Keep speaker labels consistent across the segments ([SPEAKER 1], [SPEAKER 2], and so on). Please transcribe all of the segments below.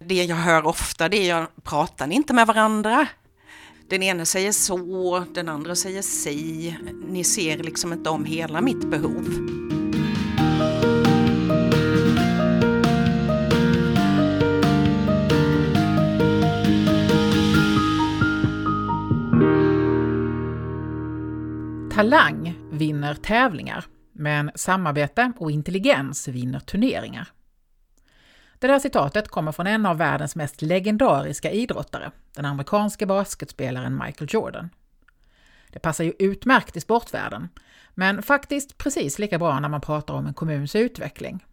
[SPEAKER 1] Det jag hör ofta det är, pratar ni inte med varandra? Den ena säger så, den andra säger si. Ni ser liksom inte om hela mitt behov.
[SPEAKER 2] Talang vinner tävlingar, men samarbete och intelligens vinner turneringar. Det där citatet kommer från en av världens mest legendariska idrottare, den amerikanske basketspelaren Michael Jordan. Det passar ju utmärkt i sportvärlden, men faktiskt precis lika bra när man pratar om en kommuns utveckling.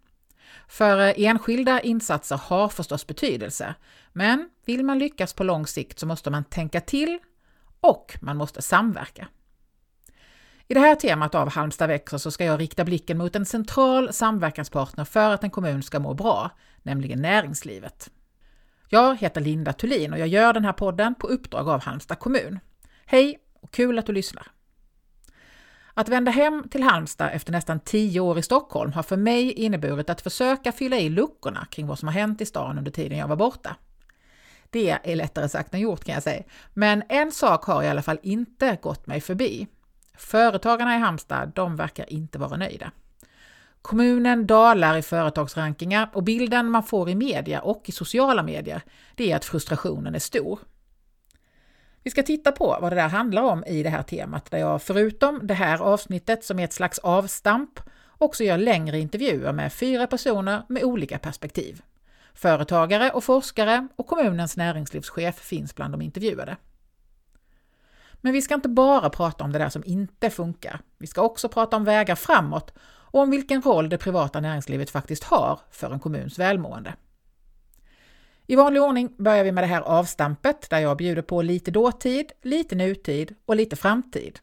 [SPEAKER 2] För eh, enskilda insatser har förstås betydelse, men vill man lyckas på lång sikt så måste man tänka till och man måste samverka. I det här temat av Halmstad växer så ska jag rikta blicken mot en central samverkanspartner för att en kommun ska må bra, nämligen näringslivet. Jag heter Linda Thulin och jag gör den här podden på uppdrag av Halmstad kommun. Hej och kul att du lyssnar! Att vända hem till Halmstad efter nästan tio år i Stockholm har för mig inneburit att försöka fylla i luckorna kring vad som har hänt i stan under tiden jag var borta. Det är lättare sagt än gjort kan jag säga, men en sak har i alla fall inte gått mig förbi. Företagarna i Halmstad, de verkar inte vara nöjda. Kommunen dalar i företagsrankingar och bilden man får i media och i sociala medier, det är att frustrationen är stor. Vi ska titta på vad det där handlar om i det här temat, där jag förutom det här avsnittet som är ett slags avstamp, också gör längre intervjuer med fyra personer med olika perspektiv. Företagare och forskare och kommunens näringslivschef finns bland de intervjuade. Men vi ska inte bara prata om det där som inte funkar. Vi ska också prata om vägar framåt och om vilken roll det privata näringslivet faktiskt har för en kommuns välmående. I vanlig ordning börjar vi med det här avstampet där jag bjuder på lite dåtid, lite nutid och lite framtid.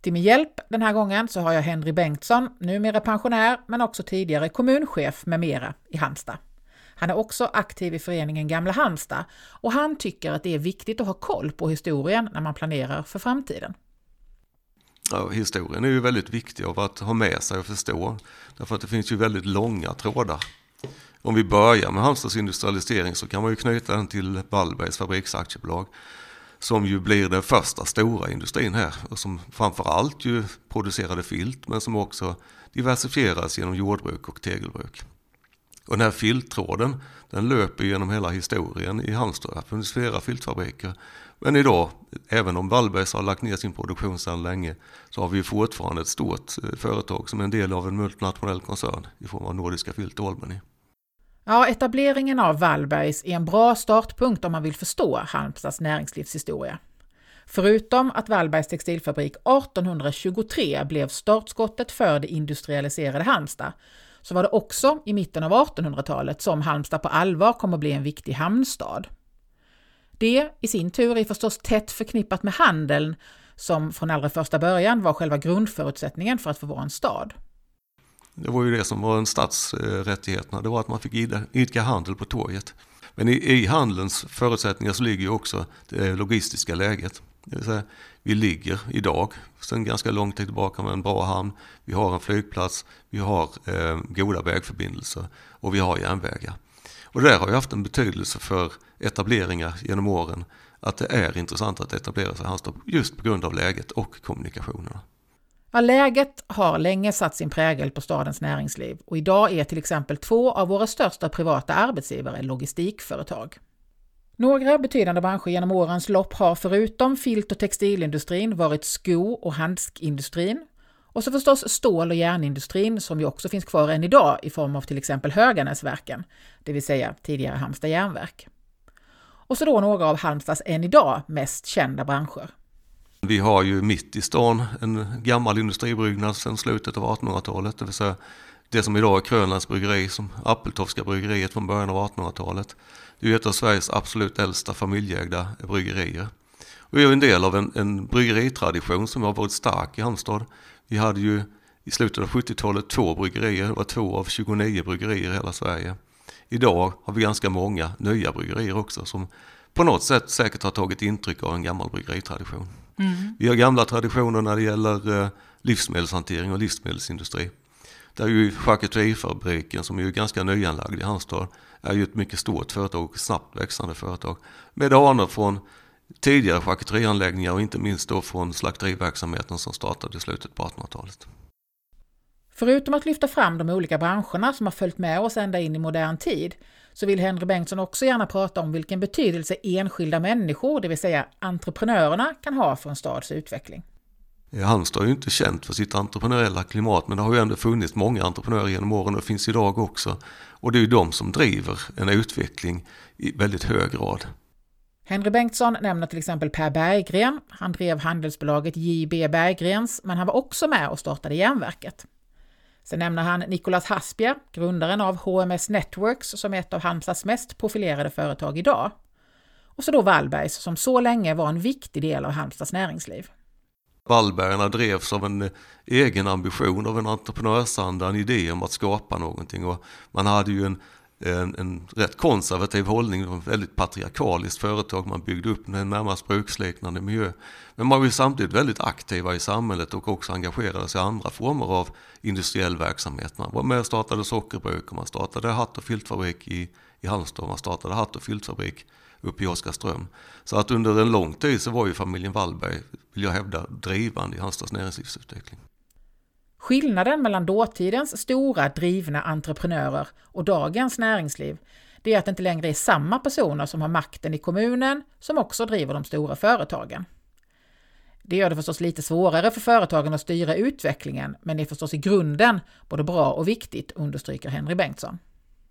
[SPEAKER 2] Till min hjälp den här gången så har jag Henry Bengtsson, numera pensionär men också tidigare kommunchef med mera i Halmstad. Han är också aktiv i föreningen Gamla Halmstad och han tycker att det är viktigt att ha koll på historien när man planerar för framtiden.
[SPEAKER 3] Ja, historien är ju väldigt viktig av att ha med sig och förstå. Därför att det finns ju väldigt långa trådar. Om vi börjar med Halmstads industrialisering så kan man ju knyta den till Wallbergs fabriksaktiebolag. Som ju blir den första stora industrin här och som framförallt ju producerade filt men som också diversifieras genom jordbruk och tegelbruk. Och den här filttråden den löper genom hela historien i Halmstad. Det har funnits flera filtfabriker. Men idag, även om Wallbergs har lagt ner sin produktion sedan länge, så har vi fortfarande ett stort eh, företag som är en del av en multinationell koncern i form av Nordiska Filt Albany.
[SPEAKER 2] Ja, etableringen av Wallbergs är en bra startpunkt om man vill förstå Halmstads näringslivshistoria. Förutom att Wallbergs textilfabrik 1823 blev startskottet för det industrialiserade Halmstad, så var det också i mitten av 1800-talet som Halmstad på allvar kom att bli en viktig hamnstad. Det i sin tur är förstås tätt förknippat med handeln som från allra första början var själva grundförutsättningen för att få vara en stad.
[SPEAKER 3] Det var ju det som var en stadsrättigheterna, det var att man fick idka handel på torget. Men i, i handelns förutsättningar så ligger ju också det logistiska läget. Det vill säga, vi ligger idag sedan ganska lång tid tillbaka med en bra hamn. Vi har en flygplats, vi har eh, goda vägförbindelser och vi har järnvägar. Och det där har ju haft en betydelse för etableringar genom åren. Att det är intressant att etablera sig i Halmstad just på grund av läget och kommunikationerna.
[SPEAKER 2] Ja, läget har länge satt sin prägel på stadens näringsliv och idag är till exempel två av våra största privata arbetsgivare logistikföretag. Några betydande branscher genom årens lopp har förutom filt och textilindustrin varit sko och handskindustrin och så förstås stål och järnindustrin som ju också finns kvar än idag i form av till exempel Höganäsverken, det vill säga tidigare Halmstad järnverk. Och så då några av Halmstads än idag mest kända branscher.
[SPEAKER 3] Vi har ju mitt i stan en gammal industribyggnad sedan slutet av 1800-talet, det vill säga det som idag är Krönlands bryggeri, som Appeltofska bryggeriet från början av 1800-talet. Det är ett av Sveriges absolut äldsta familjeägda bryggerier. Och vi är en del av en, en bryggeritradition som har varit stark i Halmstad. Vi hade ju i slutet av 70-talet två bryggerier, det var två av 29 bryggerier i hela Sverige. Idag har vi ganska många nya bryggerier också som på något sätt säkert har tagit intryck av en gammal bryggeritradition. Mm. Vi har gamla traditioner när det gäller eh, livsmedelshantering och livsmedelsindustri. Där ju charkuterifabriken som är ju ganska nyanlagd i Halmstad är ju ett mycket stort företag och snabbt växande företag. Med anor från tidigare charkuterianläggningar och inte minst då från slakteriverksamheten som startade i slutet på 1800-talet.
[SPEAKER 2] Förutom att lyfta fram de olika branscherna som har följt med oss ända in i modern tid, så vill Henry Bengtsson också gärna prata om vilken betydelse enskilda människor, det vill säga entreprenörerna, kan ha för en stads utveckling.
[SPEAKER 3] Eh, Halmstad är ju inte känt för sitt entreprenöriella klimat men det har ju ändå funnits många entreprenörer genom åren och det finns idag också. Och det är ju de som driver en utveckling i väldigt hög grad.
[SPEAKER 2] Henry Bengtsson nämner till exempel Per Berggren. Han drev handelsbolaget JB Berggrens, men han var också med och startade järnverket. Sen nämner han Nicolas Haspia, grundaren av HMS Networks, som är ett av Halmstads mest profilerade företag idag. Och så då Wallbergs, som så länge var en viktig del av Halmstads näringsliv.
[SPEAKER 3] Vallbergarna drevs av en eh, egen ambition, av en entreprenörsanda, en idé om att skapa någonting. Och man hade ju en en, en rätt konservativ hållning, ett väldigt patriarkaliskt företag, man byggde upp en närmast bruksliknande miljö. Men man var ju samtidigt väldigt aktiva i samhället och också engagerade sig i andra former av industriell verksamhet. Man var med och startade sockerbruk och man startade hatt och filtfabrik i, i Halmstad, man startade hatt och filtfabrik uppe i Oskarström. Så att under en lång tid så var ju familjen Wallberg, vill jag hävda, drivande i Halmstads näringslivsutveckling.
[SPEAKER 2] Skillnaden mellan dåtidens stora drivna entreprenörer och dagens näringsliv, det är att det inte längre är samma personer som har makten i kommunen som också driver de stora företagen. Det gör det förstås lite svårare för företagen att styra utvecklingen, men det är förstås i grunden både bra och viktigt, understryker Henry Bengtsson.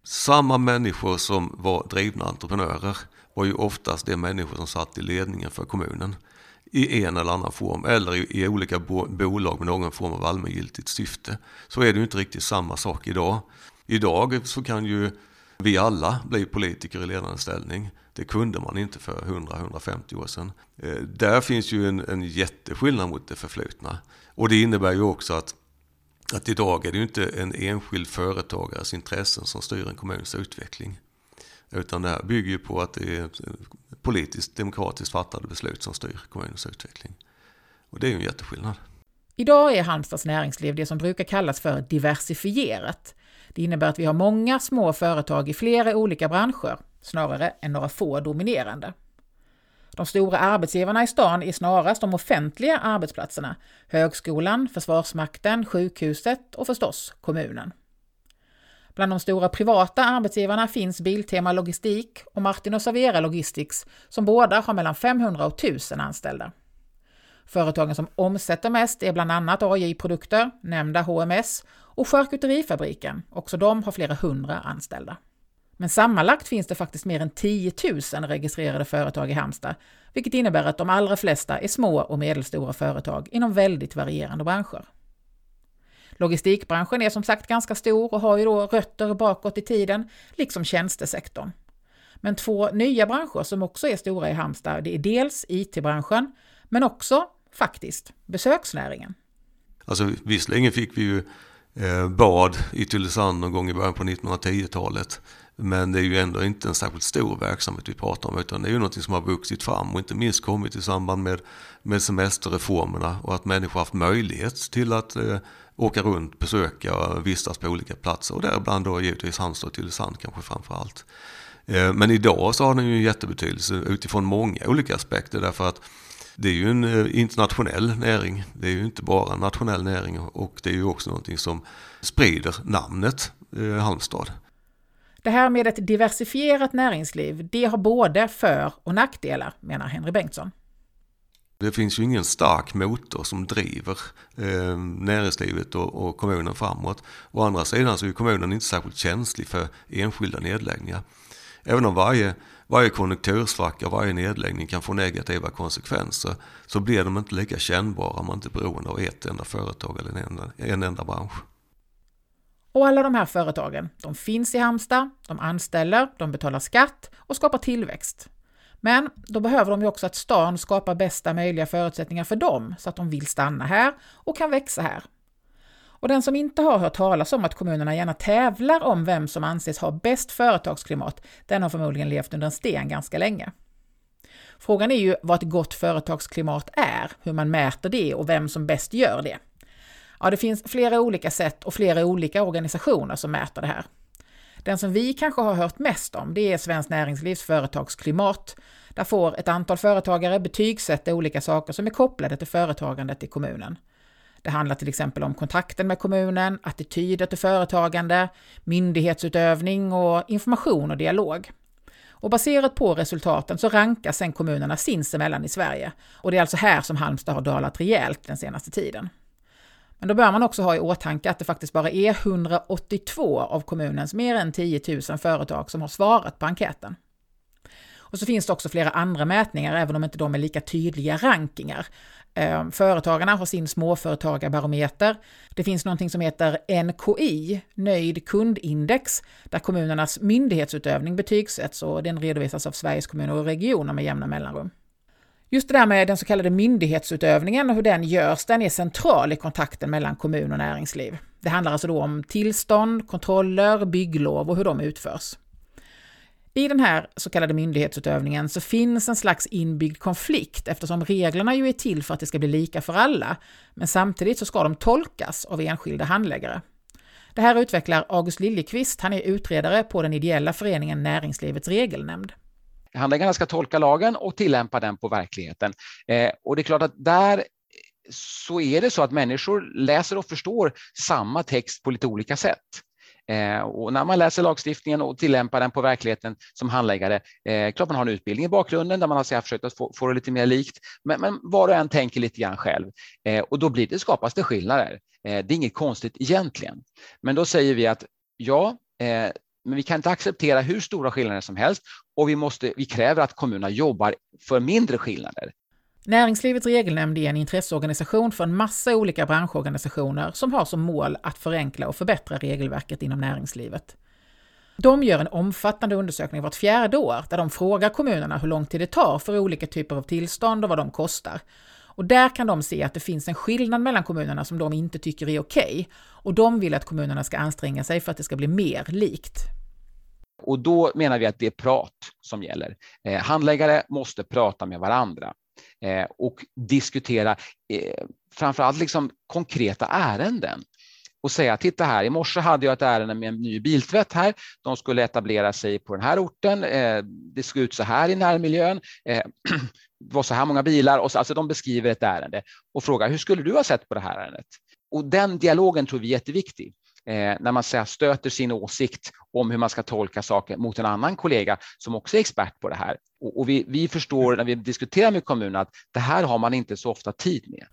[SPEAKER 3] Samma människor som var drivna entreprenörer var ju oftast de människor som satt i ledningen för kommunen i en eller annan form eller i, i olika bo, bolag med någon form av allmängiltigt syfte. Så är det ju inte riktigt samma sak idag. Idag så kan ju vi alla bli politiker i ledande ställning. Det kunde man inte för 100-150 år sedan. Eh, där finns ju en, en jätteskillnad mot det förflutna. Och det innebär ju också att, att idag är det ju inte en enskild företagares intressen som styr en kommuns utveckling. Utan det här bygger ju på att det är politiskt demokratiskt fattade beslut som styr kommunens utveckling. Och det är ju en jätteskillnad.
[SPEAKER 2] Idag är Halmstads näringsliv det som brukar kallas för diversifierat. Det innebär att vi har många små företag i flera olika branscher, snarare än några få dominerande. De stora arbetsgivarna i stan är snarast de offentliga arbetsplatserna, högskolan, Försvarsmakten, sjukhuset och förstås kommunen. Bland de stora privata arbetsgivarna finns Biltema Logistik och Martin och Savera Logistics som båda har mellan 500 och 1000 anställda. Företagen som omsätter mest är bland annat AJ Produkter, nämnda HMS och Charkuterifabriken, också de har flera hundra anställda. Men sammanlagt finns det faktiskt mer än 10 000 registrerade företag i Halmstad, vilket innebär att de allra flesta är små och medelstora företag inom väldigt varierande branscher. Logistikbranschen är som sagt ganska stor och har ju då rötter bakåt i tiden, liksom tjänstesektorn. Men två nya branscher som också är stora i Halmstad, det är dels IT-branschen, men också faktiskt besöksnäringen.
[SPEAKER 3] Alltså visserligen fick vi ju eh, bad i Tylösand någon gång i början på 1910-talet. Men det är ju ändå inte en särskilt stor verksamhet vi pratar om utan det är ju någonting som har vuxit fram och inte minst kommit i samband med, med semesterreformerna och att människor haft möjlighet till att eh, åka runt, besöka och vistas på olika platser och däribland då givetvis Halmstad och Tylösand kanske framför allt. Eh, men idag så har den ju jättebetydelse utifrån många olika aspekter därför att det är ju en eh, internationell näring. Det är ju inte bara en nationell näring och det är ju också någonting som sprider namnet eh, Halmstad.
[SPEAKER 2] Det här med ett diversifierat näringsliv, det har både för och nackdelar, menar Henry Bengtsson.
[SPEAKER 3] Det finns ju ingen stark motor som driver eh, näringslivet och, och, kommunen framåt. Å andra sidan så är kommunen inte särskilt känslig för enskilda nedläggningar. Även om varje, varje konjunktursvacka, varje nedläggning kan få negativa konsekvenser så blir de inte lika kännbara om man inte är beroende av ett enda företag eller en enda, en enda bransch.
[SPEAKER 2] Och alla de här företagen, de finns i Halmstad, de anställer, de betalar skatt och skapar tillväxt. Men då behöver de ju också att stan skapar bästa möjliga förutsättningar för dem så att de vill stanna här och kan växa här. Och den som inte har hört talas om att kommunerna gärna tävlar om vem som anses ha bäst företagsklimat, den har förmodligen levt under en sten ganska länge. Frågan är ju vad ett gott företagsklimat är, hur man mäter det och vem som bäst gör det. Ja, det finns flera olika sätt och flera olika organisationer som mäter det här. Den som vi kanske har hört mest om, det är Svenskt Näringslivs företagsklimat. Där får ett antal företagare betygsätta olika saker som är kopplade till företagandet i kommunen. Det handlar till exempel om kontakten med kommunen, attityder till företagande, myndighetsutövning och information och dialog. Och baserat på resultaten så rankas sen kommunerna sinsemellan i Sverige. Och det är alltså här som Halmstad har dalat rejält den senaste tiden. Men då bör man också ha i åtanke att det faktiskt bara är 182 av kommunens mer än 10 000 företag som har svarat på enkäten. Och så finns det också flera andra mätningar, även om inte de är lika tydliga rankingar. Ehm, företagarna har sin småföretagarbarometer. Det finns någonting som heter NKI, Nöjd kundindex, där kommunernas myndighetsutövning betygsätts och den redovisas av Sveriges kommuner och regioner med jämna mellanrum. Just det där med den så kallade myndighetsutövningen och hur den görs, den är central i kontakten mellan kommun och näringsliv. Det handlar alltså då om tillstånd, kontroller, bygglov och hur de utförs. I den här så kallade myndighetsutövningen så finns en slags inbyggd konflikt eftersom reglerna ju är till för att det ska bli lika för alla, men samtidigt så ska de tolkas av enskilda handläggare. Det här utvecklar August Liljekvist, han är utredare på den ideella föreningen Näringslivets regelnämnd.
[SPEAKER 4] Handläggarna ska tolka lagen och tillämpa den på verkligheten. Eh, och det är klart att där så är det så att människor läser och förstår samma text på lite olika sätt. Eh, och när man läser lagstiftningen och tillämpar den på verkligheten som handläggare, eh, klart man har en utbildning i bakgrunden där man har försökt att få, få det lite mer likt, men, men var och en tänker lite grann själv eh, och då blir det, skapas det skillnader. Eh, det är inget konstigt egentligen. Men då säger vi att ja, eh, men vi kan inte acceptera hur stora skillnader som helst och vi, måste, vi kräver att kommunerna jobbar för mindre skillnader.
[SPEAKER 2] Näringslivets regelnämnd är en intresseorganisation för en massa olika branschorganisationer som har som mål att förenkla och förbättra regelverket inom näringslivet. De gör en omfattande undersökning vart fjärde år där de frågar kommunerna hur lång tid det tar för olika typer av tillstånd och vad de kostar. Och där kan de se att det finns en skillnad mellan kommunerna som de inte tycker är okej. Okay, och de vill att kommunerna ska anstränga sig för att det ska bli mer likt.
[SPEAKER 4] Och då menar vi att det är prat som gäller. Eh, handläggare måste prata med varandra eh, och diskutera eh, framförallt liksom konkreta ärenden och säga titta här, i morse hade jag ett ärende med en ny biltvätt här. De skulle etablera sig på den här orten. Eh, det såg ut så här i närmiljön. Eh, det var så här många bilar och så, alltså de beskriver ett ärende och frågar hur skulle du ha sett på det här ärendet? Och den dialogen tror vi är jätteviktig. Eh, när man så stöter sin åsikt om hur man ska tolka saker mot en annan kollega som också är expert på det här. Och, och vi, vi förstår när vi diskuterar med kommunen att det här har man inte så ofta tid med.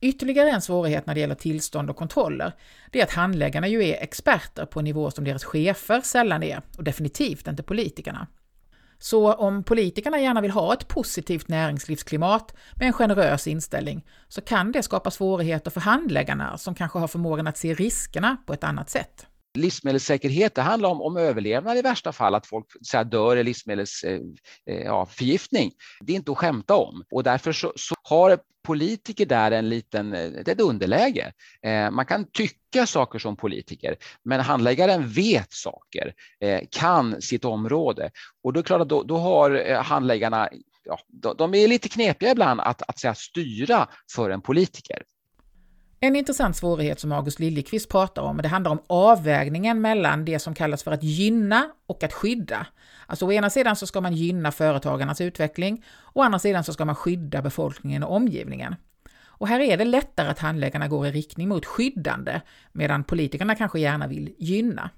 [SPEAKER 2] Ytterligare en svårighet när det gäller tillstånd och kontroller, det är att handläggarna ju är experter på en nivå som deras chefer sällan är, och definitivt inte politikerna. Så om politikerna gärna vill ha ett positivt näringslivsklimat med en generös inställning, så kan det skapa svårigheter för handläggarna som kanske har förmågan att se riskerna på ett annat sätt.
[SPEAKER 4] Livsmedelssäkerhet, det handlar om, om överlevnad i värsta fall, att folk så här, dör i livsmedelsförgiftning. Eh, eh, ja, det är inte att skämta om och därför så, så har politiker där en liten, eh, ett underläge. Eh, man kan tycka saker som politiker, men handläggaren vet saker, eh, kan sitt område och då är klart att då, då har eh, handläggarna Ja, de är lite knepiga ibland att, att säga, styra för en politiker.
[SPEAKER 2] En intressant svårighet som August Liljekvist pratar om, det handlar om avvägningen mellan det som kallas för att gynna och att skydda. Alltså å ena sidan så ska man gynna företagarnas utveckling, å andra sidan så ska man skydda befolkningen och omgivningen. Och här är det lättare att handläggarna går i riktning mot skyddande, medan politikerna kanske gärna vill gynna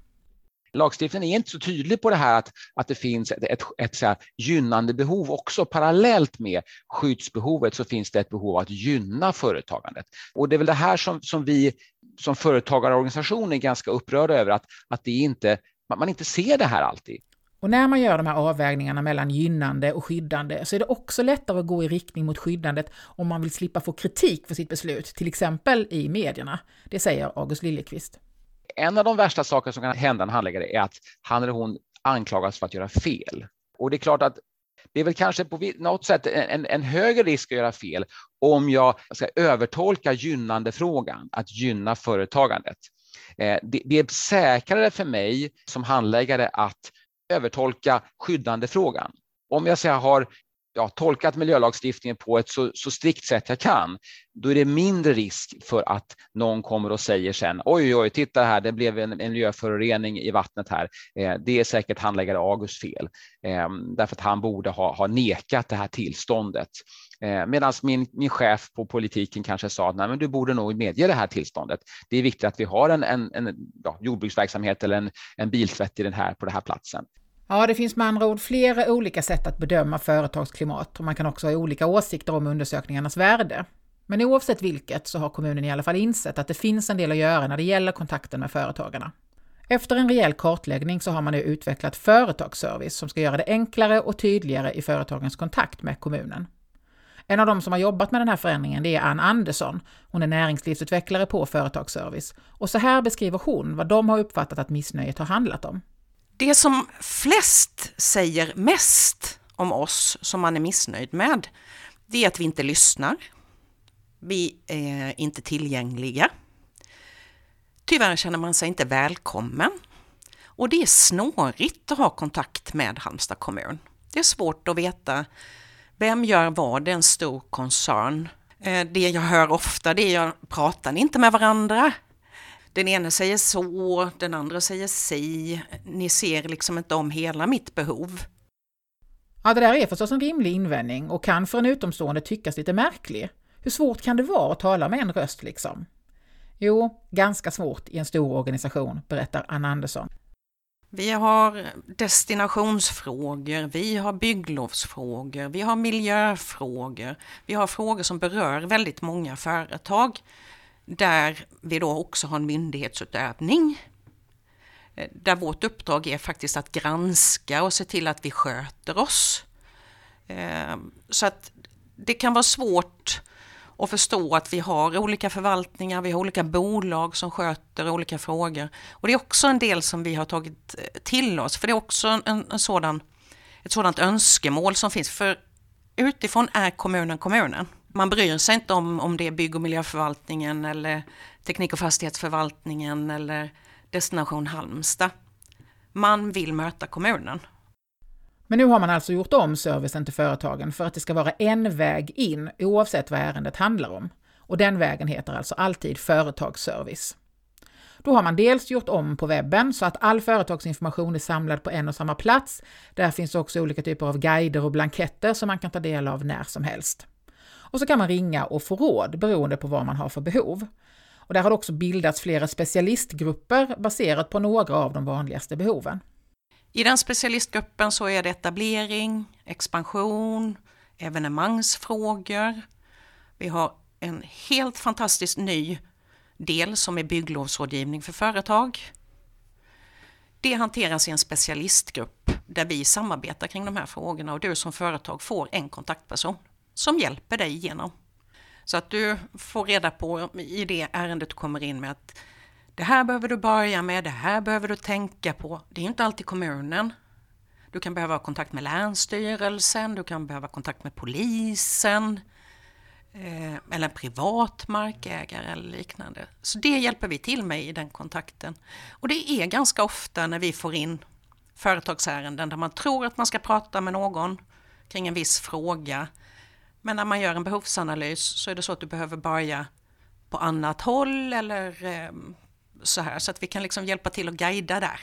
[SPEAKER 4] lagstiftningen är inte så tydlig på det här att, att det finns ett, ett, ett så gynnande behov också. Parallellt med skyddsbehovet så finns det ett behov av att gynna företagandet. Och det är väl det här som, som vi som företagarorganisation är ganska upprörda över, att, att det inte, man inte ser det här alltid.
[SPEAKER 2] Och när man gör de här avvägningarna mellan gynnande och skyddande så är det också lättare att gå i riktning mot skyddandet om man vill slippa få kritik för sitt beslut, till exempel i medierna. Det säger August Liljekvist.
[SPEAKER 4] En av de värsta saker som kan hända en handläggare är att han eller hon anklagas för att göra fel. Och det är klart att det är väl kanske på något sätt en, en högre risk att göra fel om jag ska övertolka gynnande frågan, att gynna företagandet. Eh, det, det är säkrare för mig som handläggare att övertolka skyddande frågan. Om jag säger har ja, tolkat miljölagstiftningen på ett så, så, strikt sätt jag kan, då är det mindre risk för att någon kommer och säger sen oj, oj, titta här, det blev en, en miljöförorening i vattnet här. Eh, det är säkert handläggare August fel, eh, därför att han borde ha, ha nekat det här tillståndet. Eh, Medan min, min chef på politiken kanske sa att Nej, men du borde nog medge det här tillståndet. Det är viktigt att vi har en, en, en ja, jordbruksverksamhet eller en, en biltvätt i den här, på den här platsen.
[SPEAKER 2] Ja, det finns med andra ord flera olika sätt att bedöma företagsklimat och man kan också ha olika åsikter om undersökningarnas värde. Men oavsett vilket så har kommunen i alla fall insett att det finns en del att göra när det gäller kontakten med företagarna. Efter en rejäl kartläggning så har man nu utvecklat företagsservice som ska göra det enklare och tydligare i företagens kontakt med kommunen. En av de som har jobbat med den här förändringen det är Ann Andersson. Hon är näringslivsutvecklare på Företagsservice. Och så här beskriver hon vad de har uppfattat att missnöjet har handlat om.
[SPEAKER 1] Det som flest säger mest om oss som man är missnöjd med, det är att vi inte lyssnar. Vi är inte tillgängliga. Tyvärr känner man sig inte välkommen. Och det är snårigt att ha kontakt med Halmstad kommun. Det är svårt att veta vem gör vad, det är en stor koncern. Eh, det jag hör ofta det är att pratar ni inte med varandra? Den ena säger så, den andra säger si. Ni ser liksom inte om hela mitt behov.
[SPEAKER 2] Ja, det där är förstås en rimlig invändning och kan för en utomstående tyckas lite märklig. Hur svårt kan det vara att tala med en röst liksom? Jo, ganska svårt i en stor organisation, berättar Anna Andersson.
[SPEAKER 1] Vi har destinationsfrågor, vi har bygglovsfrågor, vi har miljöfrågor. Vi har frågor som berör väldigt många företag där vi då också har en myndighetsutövning. Eh, där vårt uppdrag är faktiskt att granska och se till att vi sköter oss. Eh, så att det kan vara svårt att förstå att vi har olika förvaltningar, vi har olika bolag som sköter olika frågor. Och det är också en del som vi har tagit eh, till oss, för det är också en, en sådan, ett sådant önskemål som finns. För utifrån är kommunen kommunen. Man bryr sig inte om, om det är bygg och miljöförvaltningen eller teknik och fastighetsförvaltningen eller Destination Halmstad. Man vill möta kommunen
[SPEAKER 2] men nu har man alltså gjort om servicen till företagen för att det ska vara en väg in oavsett vad ärendet handlar om. Och den vägen heter alltså alltid företagsservice. Då har man dels gjort om på webben så att all företagsinformation är samlad på en och samma plats. Där finns också olika typer av guider och blanketter som man kan ta del av när som helst. Och så kan man ringa och få råd beroende på vad man har för behov. Och där har det också bildats flera specialistgrupper baserat på några av de vanligaste behoven.
[SPEAKER 1] I den specialistgruppen så är det etablering, expansion, evenemangsfrågor. Vi har en helt fantastiskt ny del som är bygglovsrådgivning för företag. Det hanteras i en specialistgrupp där vi samarbetar kring de här frågorna och du som företag får en kontaktperson som hjälper dig igenom. Så att du får reda på i det ärendet du kommer in med att det här behöver du börja med, det här behöver du tänka på. Det är ju inte alltid kommunen. Du kan behöva ha kontakt med Länsstyrelsen, du kan behöva ha kontakt med polisen eh, eller en privat markägare eller liknande. Så det hjälper vi till med i den kontakten. Och det är ganska ofta när vi får in företagsärenden där man tror att man ska prata med någon kring en viss fråga. Men när man gör en behovsanalys så är det så att du behöver börja på annat håll eller eh, så här så att vi kan liksom hjälpa till och guida där.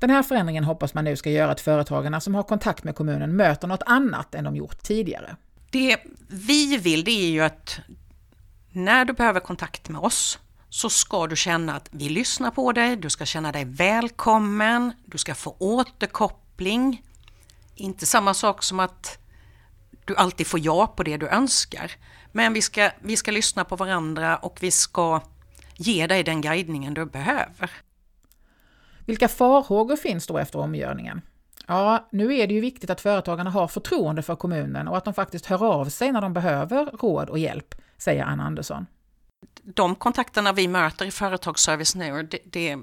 [SPEAKER 2] Den här förändringen hoppas man nu ska göra att företagarna som har kontakt med kommunen möter något annat än de gjort tidigare.
[SPEAKER 1] Det vi vill det är ju att när du behöver kontakt med oss så ska du känna att vi lyssnar på dig, du ska känna dig välkommen, du ska få återkoppling. Inte samma sak som att du alltid får ja på det du önskar. Men vi ska, vi ska lyssna på varandra och vi ska ge dig den guidningen du behöver.
[SPEAKER 2] Vilka farhågor finns då efter omgörningen? Ja, nu är det ju viktigt att företagarna har förtroende för kommunen och att de faktiskt hör av sig när de behöver råd och hjälp, säger Anna Andersson.
[SPEAKER 1] De kontakterna vi möter i företagsservice nu, det, det,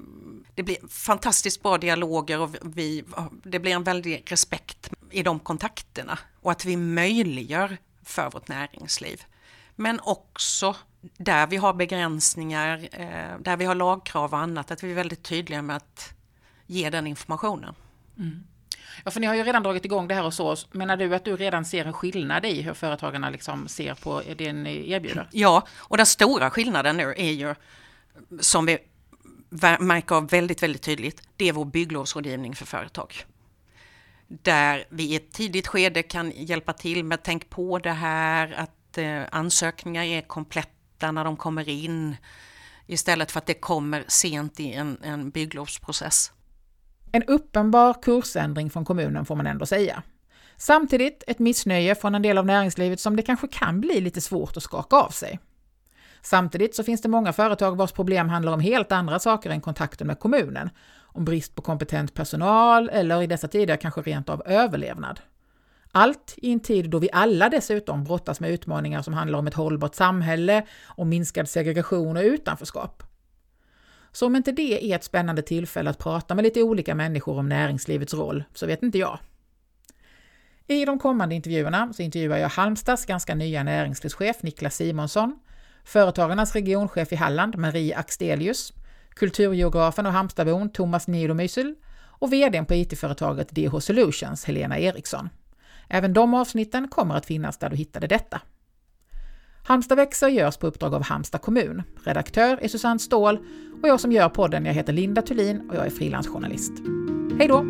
[SPEAKER 1] det blir fantastiskt bra dialoger och vi, det blir en väldig respekt i de kontakterna och att vi möjliggör för vårt näringsliv. Men också där vi har begränsningar, eh, där vi har lagkrav och annat, att vi är väldigt tydliga med att ge den informationen.
[SPEAKER 5] Mm.
[SPEAKER 2] Ja, för ni har ju redan dragit igång det här hos oss. Menar du att du redan ser en skillnad i hur företagarna liksom ser på det ni erbjuder?
[SPEAKER 1] Ja, och den stora skillnaden nu är ju som vi märker av väldigt, väldigt tydligt, det är vår bygglovsrådgivning för företag. Där vi i ett tidigt skede kan hjälpa till med tänk på det här, att eh, ansökningar är kompletta när de kommer in, istället för att det kommer sent i en, en bygglovsprocess.
[SPEAKER 2] En uppenbar kursändring från kommunen får man ändå säga. Samtidigt ett missnöje från en del av näringslivet som det kanske kan bli lite svårt att skaka av sig. Samtidigt så finns det många företag vars problem handlar om helt andra saker än kontakten med kommunen. Om brist på kompetent personal eller i dessa tider kanske rent av överlevnad. Allt i en tid då vi alla dessutom brottas med utmaningar som handlar om ett hållbart samhälle, om minskad segregation och utanförskap. Så om inte det är ett spännande tillfälle att prata med lite olika människor om näringslivets roll, så vet inte jag. I de kommande intervjuerna så intervjuar jag Halmstads ganska nya näringslivschef Niklas Simonsson, Företagarnas regionchef i Halland, Marie Axdelius, kulturgeografen och Halmstadbon Thomas Nidomysyl och VDn på IT-företaget DH Solutions, Helena Eriksson. Även de avsnitten kommer att finnas där du hittade detta. Halmstad växer görs på uppdrag av Halmstad kommun. Redaktör är Susanne Ståhl och jag som gör podden, jag heter Linda Thulin och jag är frilansjournalist. Hej då!